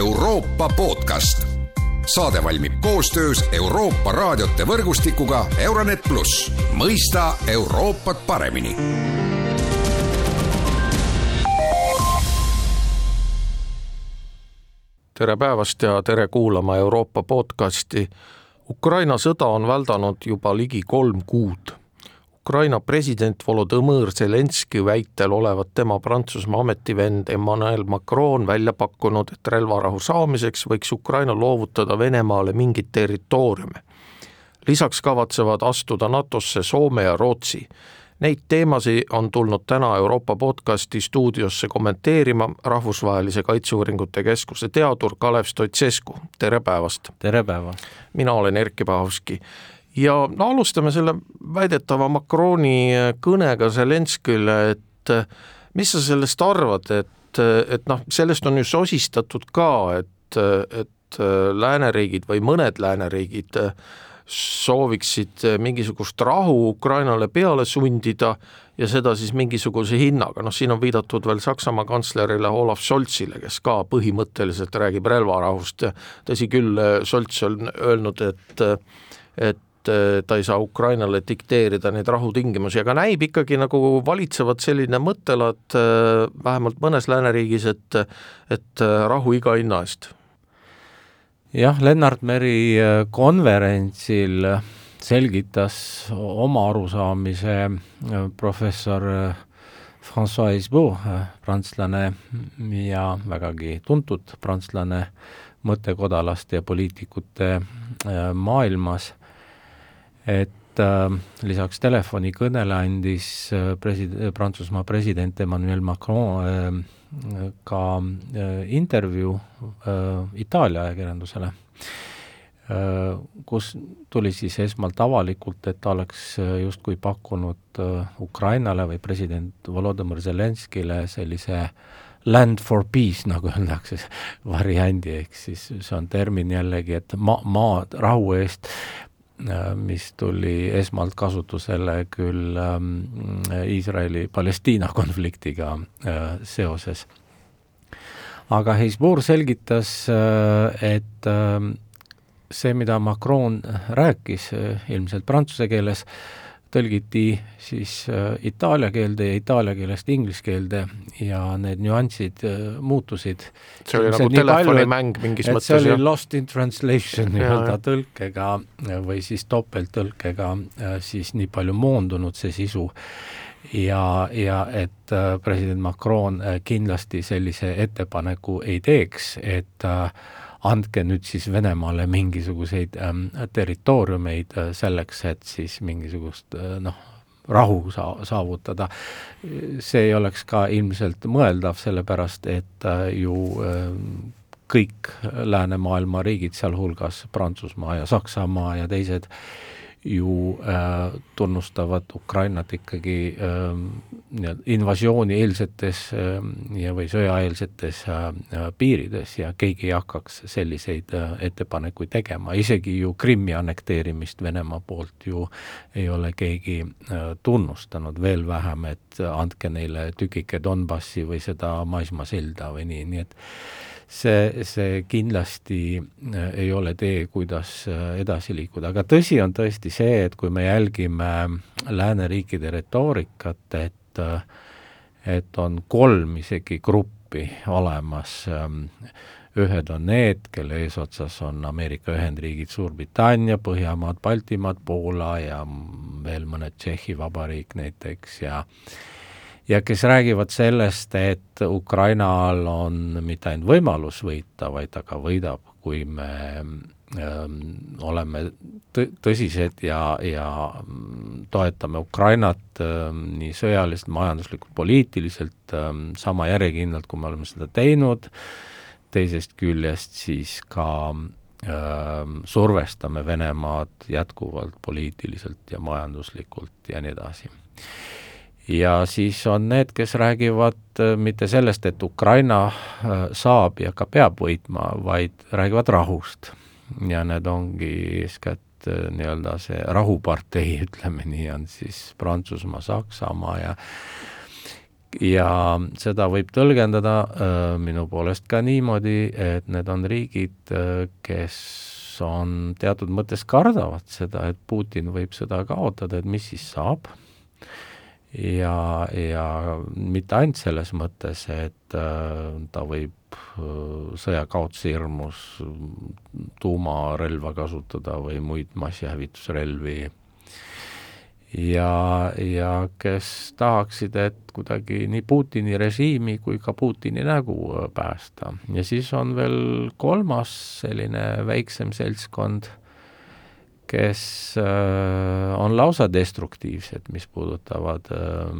Euroopa podcast. saade valmib koostöös Euroopa raadiote võrgustikuga Euronet pluss, mõista Euroopat paremini tere päevast ja tere kuulama Euroopa podcasti. Ukraina sõda on väldanud juba ligi kolm kuud. Ukraina president Volodõmõr Zelenskõi väitel olevat tema Prantsusmaa ametivend Emmanuel Macron välja pakkunud, et relvarahu saamiseks võiks Ukraina loovutada Venemaale mingit territooriume. lisaks kavatsevad astuda NATO-sse Soome ja Rootsi Neid teemasid on tulnud täna Euroopa podcasti stuudiosse kommenteerima Rahvusvahelise Kaitseuuringute Keskuse teadur Kalev Stoicescu, tere päevast! tere päevast! mina olen Erkki Pahovski ja no alustame selle väidetava Macroni kõnega Zelenskõile, et mis sa sellest arvad, et, et noh, sellest on ju sosistatud ka, et, et lääneriigid või mõned lääneriigid äh, sooviksid mingisugust rahu Ukrainale peale sundida ja seda siis mingisuguse hinnaga, noh siin on viidatud veel Saksamaa kantslerile Olav Scholzile, kes ka põhimõtteliselt räägib relvarahust tõsi küll, Scholz on öelnud, et et ta ei saa Ukrainale dikteerida neid rahutingimusi, aga näib ikkagi nagu valitsevat selline mõttelaad eh, vähemalt mõnes lääneriigis, et et rahu iga hinna eest. Jah, Lennart Meri äh, konverentsil selgitas oma arusaamise äh, professor äh, Francois Isbou, prantslane ja vägagi tuntud prantslane mõttekodalaste ja poliitikute maailmas, et lisaks telefonikõnele andis presid-, Prantsusmaa president Emmanuel Macron ka äh, intervjuu äh, Itaalia ajakirjandusele, äh, kus tuli siis esmalt avalikult, et ta oleks justkui pakkunud Ukrainale või president Volodõmõr Zelenskile sellise land for peace, nagu öeldakse, variandi, ehk siis see on termin jällegi, et maa, maad rahu eest, mis tuli esmalt kasutusele küll ähm, Iisraeli-Palestiina konfliktiga äh, seoses. aga Hezbollah selgitas, äh, et ähm, see, mida Macron rääkis äh, ilmselt prantsuse keeles, tõlgiti siis äh, itaalia keelde ja itaalia keelest inglise keelde ja need nüansid äh, muutusid. see oli nagu telefonimäng mingis mõttes, see oli lost in translation nii-öelda tõlkega või siis topelttõlkega siis nii palju moondunud see sisu. Ja, ja et äh, president Macron kindlasti sellise ettepaneku ei teeks, et äh, andke nüüd siis Venemaale mingisuguseid ähm, territooriumeid äh, selleks, et siis mingisugust äh, noh, rahu saa-, saavutada. see ei oleks ka ilmselt mõeldav, sellepärast et äh, ju äh, kõik läänemaailma riigid, sealhulgas Prantsusmaa ja Saksamaa ja teised ju äh, tunnustavad Ukrainat ikkagi äh, invasiooni-eelsetes äh, ja, või sõjaeelsetes äh, piirides ja keegi ei hakkaks selliseid äh, ettepanekuid tegema, isegi ju Krimmi annekteerimist Venemaa poolt ju ei ole keegi äh, tunnustanud, veel vähem, et andke neile tükike Donbassi või seda maismaasilda või nii, nii et see, see kindlasti äh, ei ole tee, kuidas äh, edasi liikuda, aga tõsi on tõesti see, et kui me jälgime lääneriikide retoorikat, et äh, et on kolm isegi gruppi olemas, ühed on need, kelle eesotsas on Ameerika Ühendriigid, Suurbritannia, Põhjamaad, Baltimaad, Poola ja veel mõned Tšehhi Vabariik näiteks ja ja kes räägivad sellest, et Ukrainal on mitte ainult võimalus võita, vaid ta ka võidab, kui me ähm, oleme tõ-, tõsised ja, ja toetame Ukrainat ähm, nii sõjaliselt, majanduslikult, poliitiliselt ähm, sama järjekindlalt, kui me oleme seda teinud, teisest küljest siis ka ähm, survestame Venemaad jätkuvalt poliitiliselt ja majanduslikult ja nii edasi ja siis on need, kes räägivad äh, mitte sellest, et Ukraina äh, saab ja ka peab võitma, vaid räägivad rahust. ja need ongi eeskätt äh, nii-öelda see rahupartei, ütleme nii, on siis Prantsusmaa, Saksamaa ja ja seda võib tõlgendada äh, minu poolest ka niimoodi, et need on riigid, kes on teatud mõttes kardavad seda, et Putin võib sõda kaotada, et mis siis saab, ja, ja mitte ainult selles mõttes, et äh, ta võib äh, sõjakaotuse hirmus tuumarelva kasutada või muid massihävitusrelvi ja, ja kes tahaksid, et kuidagi nii Putini režiimi kui ka Putini nägu äh, päästa. ja siis on veel kolmas selline väiksem seltskond, kes äh, on lausa destruktiivsed, mis puudutavad äh,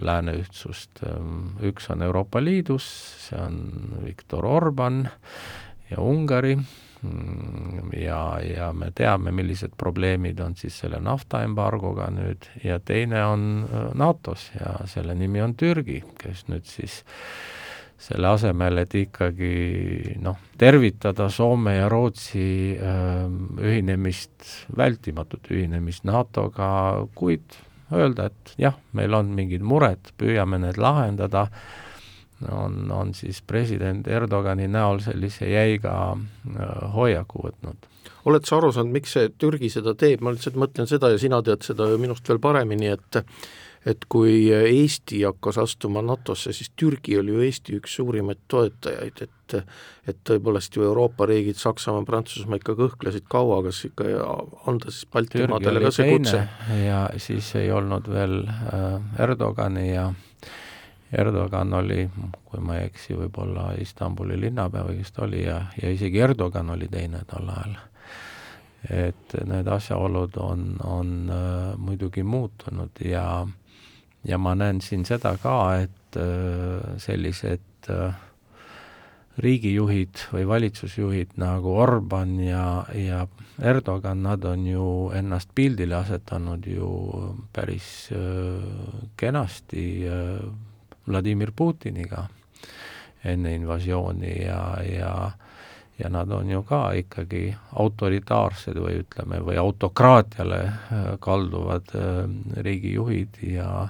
lääne ühtsust. Ähm, üks on Euroopa Liidus, see on Viktor Orban ja Ungari Mm, ja, ja me teame, millised probleemid on siis selle naftaembargoga nüüd ja teine on äh, NATO-s ja selle nimi on Türgi, kes nüüd siis selle asemel, et ikkagi noh, tervitada Soome ja Rootsi äh, ühinemist, vältimatut ühinemist NATO-ga, kuid öelda, et jah, meil on mingid mured, püüame need lahendada on, on siis president Erdogani näol sellise jäiga äh, hoiaku võtnud. oled sa aru saanud, miks see Türgi seda teeb, ma lihtsalt mõtlen seda ja sina tead seda minust veel paremini, et et kui Eesti hakkas astuma NATO-sse, siis Türgi oli ju Eesti üks suurimaid toetajaid, et et tõepoolest ju Euroopa riigid, Saksamaa, Prantsusmaa ikka kõhklesid kaua, kas ikka anda siis Baltimaadele ka see kutse. ja siis ei olnud veel äh, Erdogani ja Erdogan oli, kui ma ei eksi, võib-olla Istanbuli linnapea või kes ta oli ja, ja isegi Erdogan oli teine tol ajal. et need asjaolud on, on äh, muidugi muutunud ja, ja ma näen siin seda ka, et äh, sellised äh, riigijuhid või valitsusjuhid nagu Orban ja, ja Erdogan, nad on ju ennast pildile asetanud ju päris äh, kenasti Vladimir Putiniga enne invasiooni ja, ja ja nad on ju ka ikkagi autoritaarsed või ütleme, või autokraatiale äh, kalduvad äh, riigijuhid ja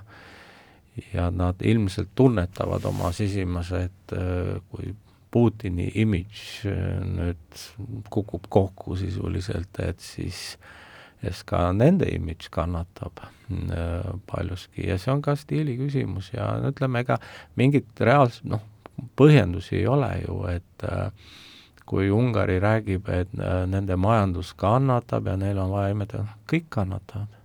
ja nad ilmselt tunnetavad oma sisimas, et äh, kui Putini imidž nüüd kukub kokku sisuliselt, et siis sest ka nende imidž kannatab paljuski. Ja see on ka stiili küsimus ja ütleme, ega mingit reaalset, noh, põhjendusi ei ole ju, et äh, kui Ungari räägib, et äh, nende majandus kannatab ja neil on vaja imetada, kõik kannatavad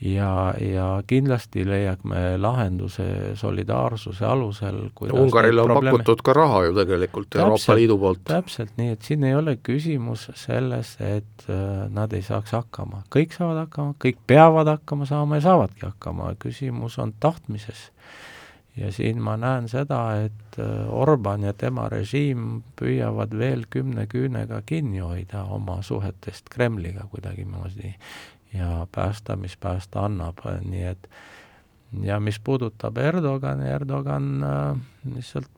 ja, ja kindlasti leiame lahenduse solidaarsuse alusel. Ungarile on probleeme... pakutud ka raha ju tegelikult täpselt, Euroopa Liidu poolt. täpselt, nii et siin ei ole küsimus selles, et äh, nad ei saaks hakkama, kõik saavad hakkama, kõik peavad hakkama saama ja saavadki hakkama, küsimus on tahtmises. Ja siin ma näen seda, et äh, Orban ja tema režiim püüavad veel kümne küünega kinni hoida oma suhetest Kremliga kuidagimoodi. Ja päästa, mis päästa annab, nii et ja mis puudutab Erdogani, Erdogan äh, lihtsalt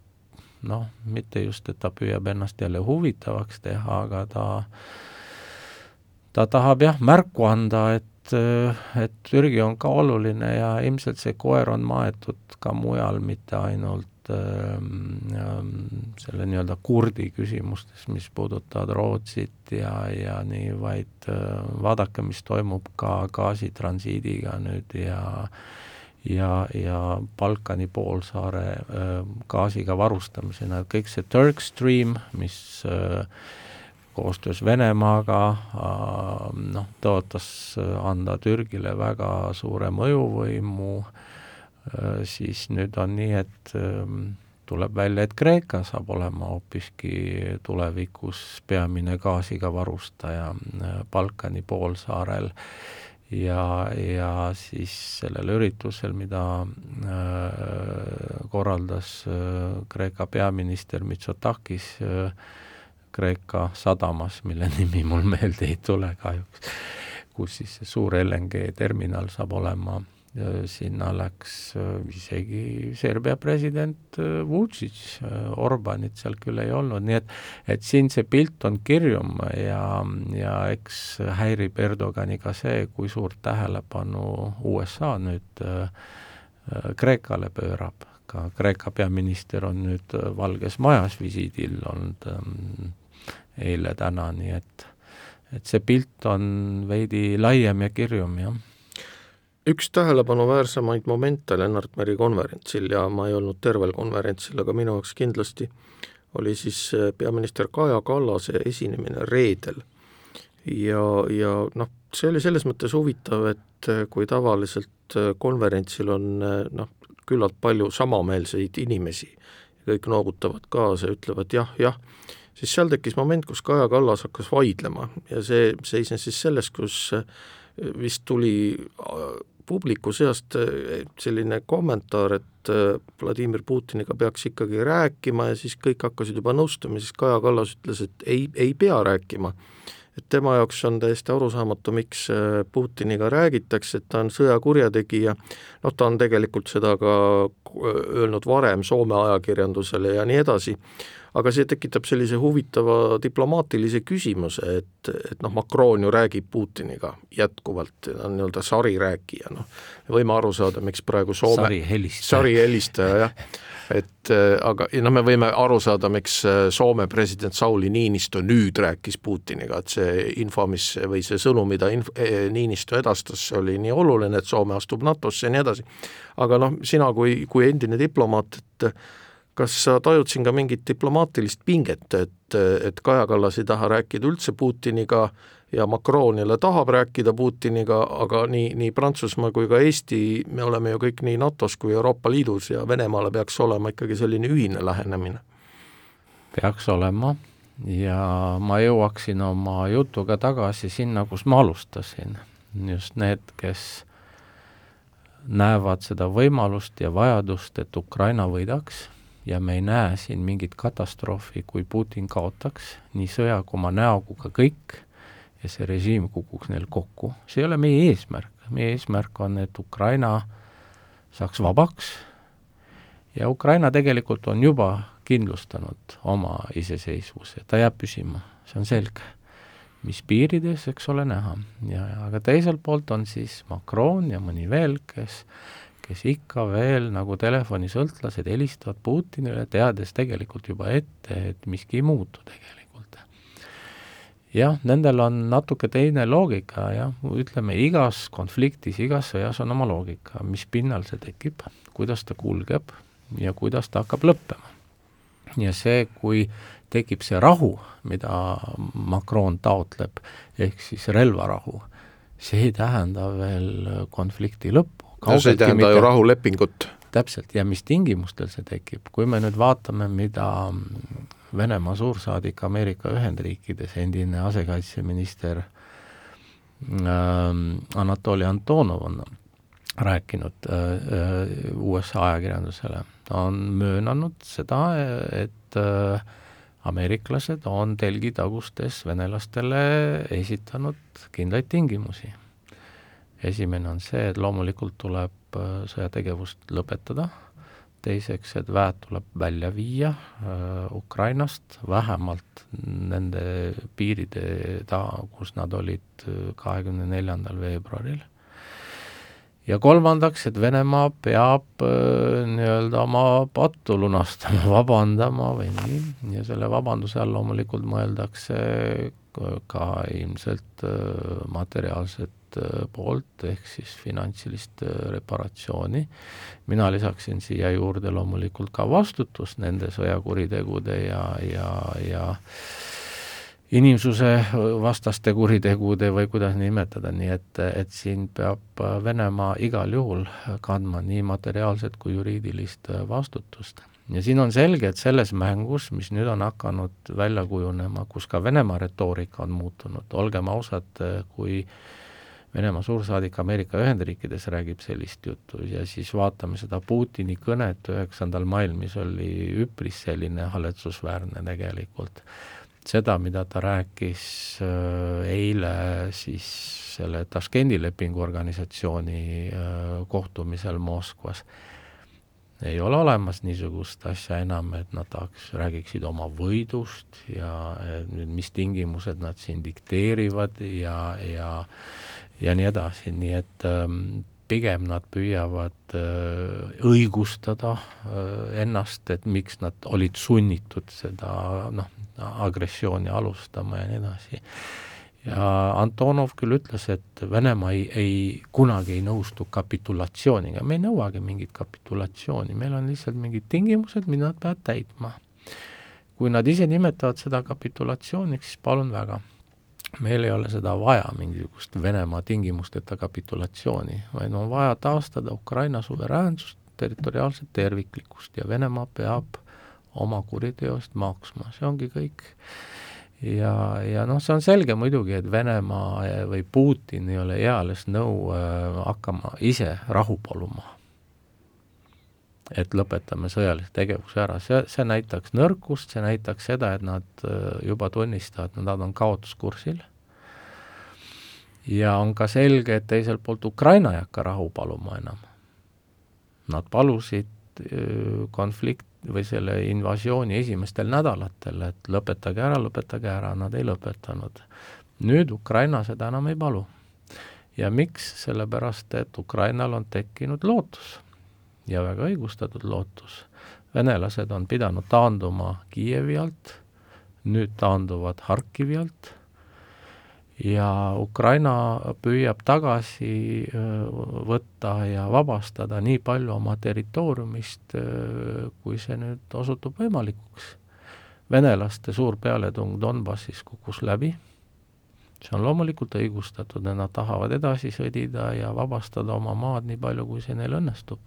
noh, mitte just, et ta püüab ennast jälle huvitavaks teha, aga ta ta tahab jah, märku anda, et, et Türgi on ka oluline ja ilmselt see koer on maetud ka mujal, mitte ainult Ähm, ähm, selle nii-öelda kurdi küsimustes, mis puudutavad Rootsit ja, ja nii, vaid äh, vaadake, mis toimub ka gaasitransiidiga nüüd ja ja, ja Balkani poolsaare äh, gaasiga varustamisena, kõik see Turk Stream, mis äh, koostöös Venemaaga noh, tõotas anda Türgile väga suure mõjuvõimu. Äh, Äh, siis nüüd on nii, et ähm, tuleb välja, et Kreeka saab olema hoopiski tulevikus peamine gaasiga varustaja äh, Balkani poolsaarel. Ja, ja siis sellel üritusel, mida äh, korraldas äh, Kreeka peaminister Mitsotakis äh, Kreeka sadamas, mille nimi mul meelde ei tule kahjuks, kus siis see suur LNG terminal saab olema sinna läks äh, isegi Serbia president äh, Vučić, äh, Orbanit seal küll ei olnud, nii et et siin see pilt on kirjum ja, ja eks häirib Erdogani ka see, kui suurt tähelepanu USA nüüd Kreekale pöörab. ka Kreeka peaminister on nüüd Valges Majas visiidil olnud ähm, eile-täna, nii et et see pilt on veidi laiem ja kirjum, jah üks tähelepanuväärsemaid momente Lennart Meri konverentsil ja ma ei olnud tervel konverentsil, aga minu jaoks kindlasti oli siis peaminister Kaja Kallase esinemine reedel. ja, ja noh, see oli selles mõttes huvitav, et kui tavaliselt konverentsil on noh, küllalt palju samameelseid inimesi, kõik noogutavad kaasa ja ütlevad jah, jah, siis seal tekkis moment, kus Kaja Kallas hakkas vaidlema ja see seisnes siis selles, kus vist tuli publiku seast eh, selline kommentaar, et Vladimir Putiniga peaks ikkagi rääkima ja siis kõik hakkasid juba nõustuma, siis Kaja Kallas ütles, et ei, ei pea rääkima. Et tema jaoks on täiesti arusaamatu, miks eh, Putiniga räägitakse, et ta on sõjakurjategija, noh, ta on tegelikult seda ka öelnud varem Soome ajakirjandusele ja nii edasi. Aga see tekitab sellise huvitava diplomaatilise küsimuse, et, et noh, Macron ju räägib Putiniga jätkuvalt, ta on nii-öelda sarirääkija, noh, me võime aru saada, miks praegu Soome sarihelistaja, sarihelistaja, jah, et äh, aga noh, me võime aru saada, miks äh, Soome president Sauli Niinistö nüüd rääkis Putiniga, et see info, mis või see sõnum, mida inf-, e, Niinistö edastas, oli nii oluline, et Soome astub NATO-sse ja nii edasi. aga noh, sina kui, kui endine diplomaat, et kas sa tajud siin ka mingit diplomaatilist pinget, et, et Kaja Kallas ei taha rääkida üldse Putiniga ja Macron jälle tahab rääkida Putiniga, aga nii, nii Prantsusmaa kui ka Eesti, me oleme ju kõik nii NATO-s kui Euroopa Liidus ja Venemaale peaks olema ikkagi selline ühine lähenemine? peaks olema ja ma jõuaksin oma jutuga tagasi sinna, kus ma alustasin. just need, kes näevad seda võimalust ja vajadust, et Ukraina võidaks ja me ei näe siin mingit katastroofi, kui Putin kaotaks nii sõja kui oma näoga kõik ja see režiim kukuks neil kokku. see ei ole meie eesmärk, meie eesmärk on, et Ukraina saaks vabaks ja Ukraina tegelikult on juba kindlustanud oma iseseisvuse, ta jääb püsima, see on selge. mis piirides, eks ole näha. ja, aga teiselt poolt on siis Macron ja mõni veel, kes kes ikka veel nagu telefonisõltlased helistavad Putinile, teades tegelikult juba ette, et miski ei muutu tegelikult. Jah, nendel on natuke teine loogika, jah, ütleme igas konfliktis, igas sõjas on oma loogika, mis pinnal see tekib, kuidas ta kulgeb ja kuidas ta hakkab lõppema. ja see, kui tekib see rahu, mida Macron taotleb, ehk siis relvarahu, see ei tähenda veel konflikti lõppu, no see ei tähenda mitte, ju rahulepingut. täpselt, ja mis tingimustel see tekib, kui me nüüd vaatame, mida Venemaa suursaadik Ameerika Ühendriikides, endine asekaitseminister äh, Anatoli Antonov on rääkinud äh, äh USA ajakirjandusele, ta on möönanud seda, et äh, ameeriklased on telgitagustes venelastele esitanud kindlaid tingimusi. Esimene on see, et loomulikult tuleb sõjategevust lõpetada, teiseks, et väed tuleb välja viia äh, Ukrainast, vähemalt nende piiride taha, kus nad olid äh, kahekümne neljandal veebruaril. ja kolmandaks, et Venemaa peab äh, nii-öelda oma pattu lunastama, vabandama või nii, ja selle vabanduse all loomulikult mõeldakse ka ilmselt materiaalset poolt, ehk siis finantsilist äh, reparatsiooni. mina lisaksin siia juurde loomulikult ka vastutust nende sõjakuritegude ja, ja, ja inimsuse vastaste kuritegude või kuidas nimetada, nii et, et siin peab Venemaa igal juhul kandma nii materiaalset kui juriidilist vastutust. ja siin on selge, et selles mängus, mis nüüd on hakanud välja kujunema, kus ka Venemaa retoorika on muutunud, olgem ausad, kui äh, Venemaa suursaadik Ameerika Ühendriikides räägib sellist juttu ja siis vaatame seda Putini kõnet üheksandal mail, mis oli üpris selline haletsusväärne tegelikult. seda, mida ta rääkis äh, eile siis selle Taškendi lepinguorganisatsiooni äh, kohtumisel Moskvas, ei ole olemas niisugust asja enam, et nad tahaks, räägiksid oma võidust ja mis tingimused nad siin dikteerivad ja, ja ja nii edasi, nii et ähm, pigem nad püüavad õigustada ennast, et miks nad olid sunnitud seda noh, agressiooni alustama ja nii edasi. ja Antonov küll ütles, et Venemaa ei, ei, kunagi ei nõustu kapitulatsiooniga, me ei nõuagi mingit kapitulatsiooni, meil on lihtsalt mingid tingimused, mida nad peavad täitma. kui nad ise nimetavad seda kapitulatsiooniks, siis palun väga meil ei ole seda vaja, mingisugust Venemaa tingimusteta kapitulatsiooni, vaid on vaja taastada Ukraina suveräänsust, territoriaalset terviklikkust ja Venemaa peab oma kuriteost maksma, see ongi kõik. ja, ja noh, see on selge muidugi, et Venemaa või Putin ei ole eales nõu äh, hakkama ise rahu paluma. Et lõpetame sõjalise tegevuse ära, see, see näitaks nõrkust, see näitaks seda, et nad äh, juba tunnistavad, nad on kaotuskursil ja on ka selge, et teiselt poolt Ukraina ei hakka rahu paluma enam. Nad palusid äh, konflikt või selle invasiooni esimestel nädalatel, et lõpetage ära, lõpetage ära, nad ei lõpetanud. nüüd Ukraina seda enam ei palu. ja miks? sellepärast, et Ukrainal on tekkinud lootus ja väga õigustatud lootus. venelased on pidanud taanduma Kiievi alt, nüüd taanduvad Harkivi alt ja Ukraina püüab tagasi võtta ja vabastada nii palju oma territooriumist, kui see nüüd osutub võimalikuks. venelaste suur pealetung Donbassis kukkus läbi, see on loomulikult õigustatud ja nad tahavad edasi sõdida ja vabastada oma maad nii palju, kui see neil õnnestub.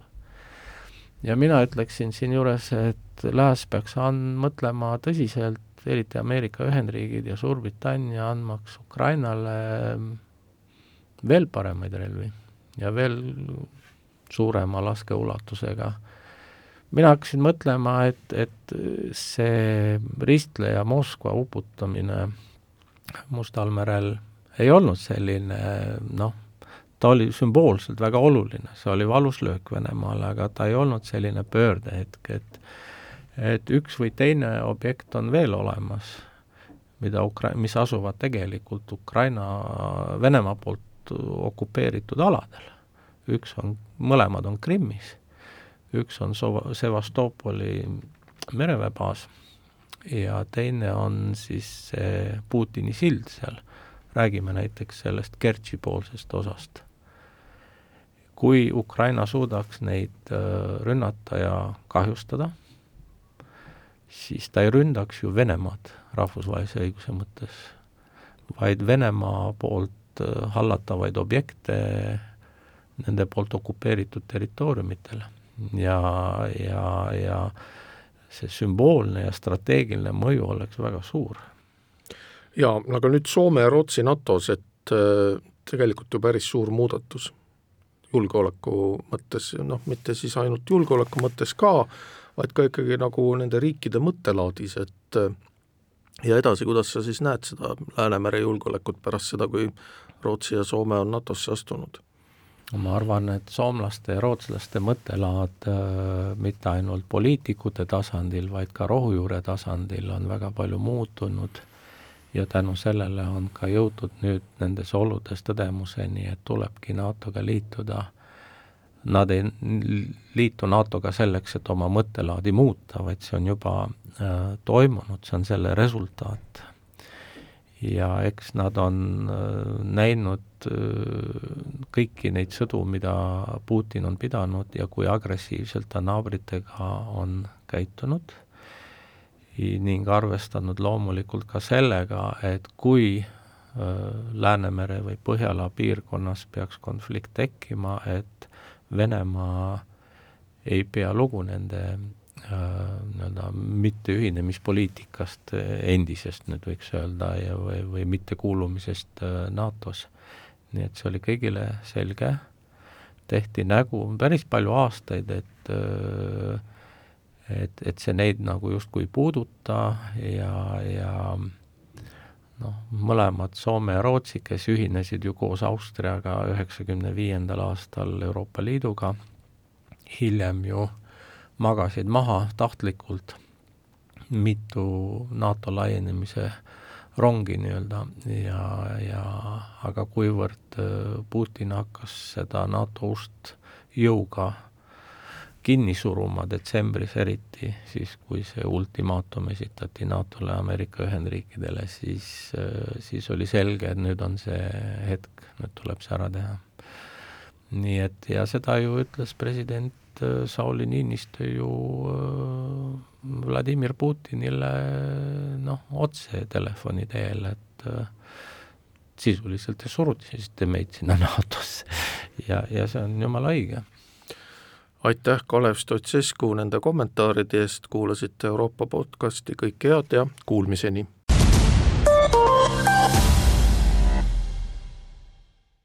Ja mina ütleksin siinjuures, et Lääs peaks an-, mõtlema tõsiselt eriti Ameerika Ühendriigid ja Suurbritannia andmaks Ukrainale veel paremaid relvi ja veel suurema laskeulatusega. mina hakkasin mõtlema, et, et see ristleja Moskva uputamine Mustal merel ei olnud selline noh, ta oli sümboolselt väga oluline, see oli valus löök Venemaale, aga ta ei olnud selline pöördehetk, et et üks või teine objekt on veel olemas, mida Ukra-, mis asuvad tegelikult Ukraina, Venemaa poolt okupeeritud aladel. üks on, mõlemad on Krimmis, üks on Sova-, Sevastopoli mereväebaas ja teine on siis see Putini sild seal, räägime näiteks sellest Kertši poolsest osast. Kui Ukraina suudaks neid äh, rünnata ja kahjustada siis ta ei ründaks ju Venemaad rahvusvahelise õiguse mõttes, vaid Venemaa poolt äh, hallatavaid objekte nende poolt okupeeritud territooriumitel ja, ja, ja see sümboolne ja strateegiline mõju oleks väga suur. jaa, aga nüüd Soome ja Rootsi NATO-s, et äh, tegelikult ju päris suur muudatus julgeoleku mõttes, noh, mitte siis ainult julgeoleku mõttes ka, vaid ka ikkagi nagu nende riikide mõttelaadis, et ja edasi, kuidas sa siis näed seda Läänemere julgeolekut pärast seda, kui Rootsi ja Soome on NATO-sse astunud? ma arvan, et soomlaste ja rootslaste mõttelaad äh, mitte ainult poliitikute tasandil, vaid ka rohujuure tasandil on väga palju muutunud ja tänu sellele on ka jõutud nüüd nendes oludes tõdemuseni, et tulebki NATO-ga liituda nad ei liitu NATO-ga selleks, et oma mõttelaadi muuta, vaid see on juba äh, toimunud, see on selle resultaat. ja eks nad on äh, näinud äh, kõiki neid sõdu, mida Putin on pidanud ja kui agressiivselt ta naabritega on käitunud ning arvestanud loomulikult ka sellega, et kui Läänemere või Põhjala piirkonnas peaks konflikt tekkima, et Venemaa ei pea lugu nende nii-öelda mitteühinemispoliitikast äh, endisest nüüd võiks öelda ja, või, või mittekuulumisest NATO-s. nii et see oli kõigile selge, tehti nägu päris palju aastaid, et äh, et, et see neid nagu justkui ei puuduta ja, ja noh, mõlemad Soome ja Rootsi, kes ühinesid ju koos Austriaga üheksakümne viiendal aastal Euroopa Liiduga, hiljem ju magasid maha tahtlikult mitu NATO laienemise rongi nii-öelda ja, ja aga kuivõrd Putin hakkas seda NATO ust jõuga kinni suruma detsembris eriti, siis kui see ultimaatum esitati NATO-le, Ameerika Ühendriikidele, siis, siis oli selge, et nüüd on see hetk, nüüd tuleb see ära teha. nii et ja seda ju ütles president äh, Sauli Niinistö ju äh, Vladimir Putinile noh, otse telefoni teel, et äh, sisuliselt te surutisite meid sinna NATO-sse ja, ja see on jumala õige aitäh, Kalev Stoicescu nende kommentaaride eest, kuulasite Euroopa podcasti, kõike head ja kuulmiseni!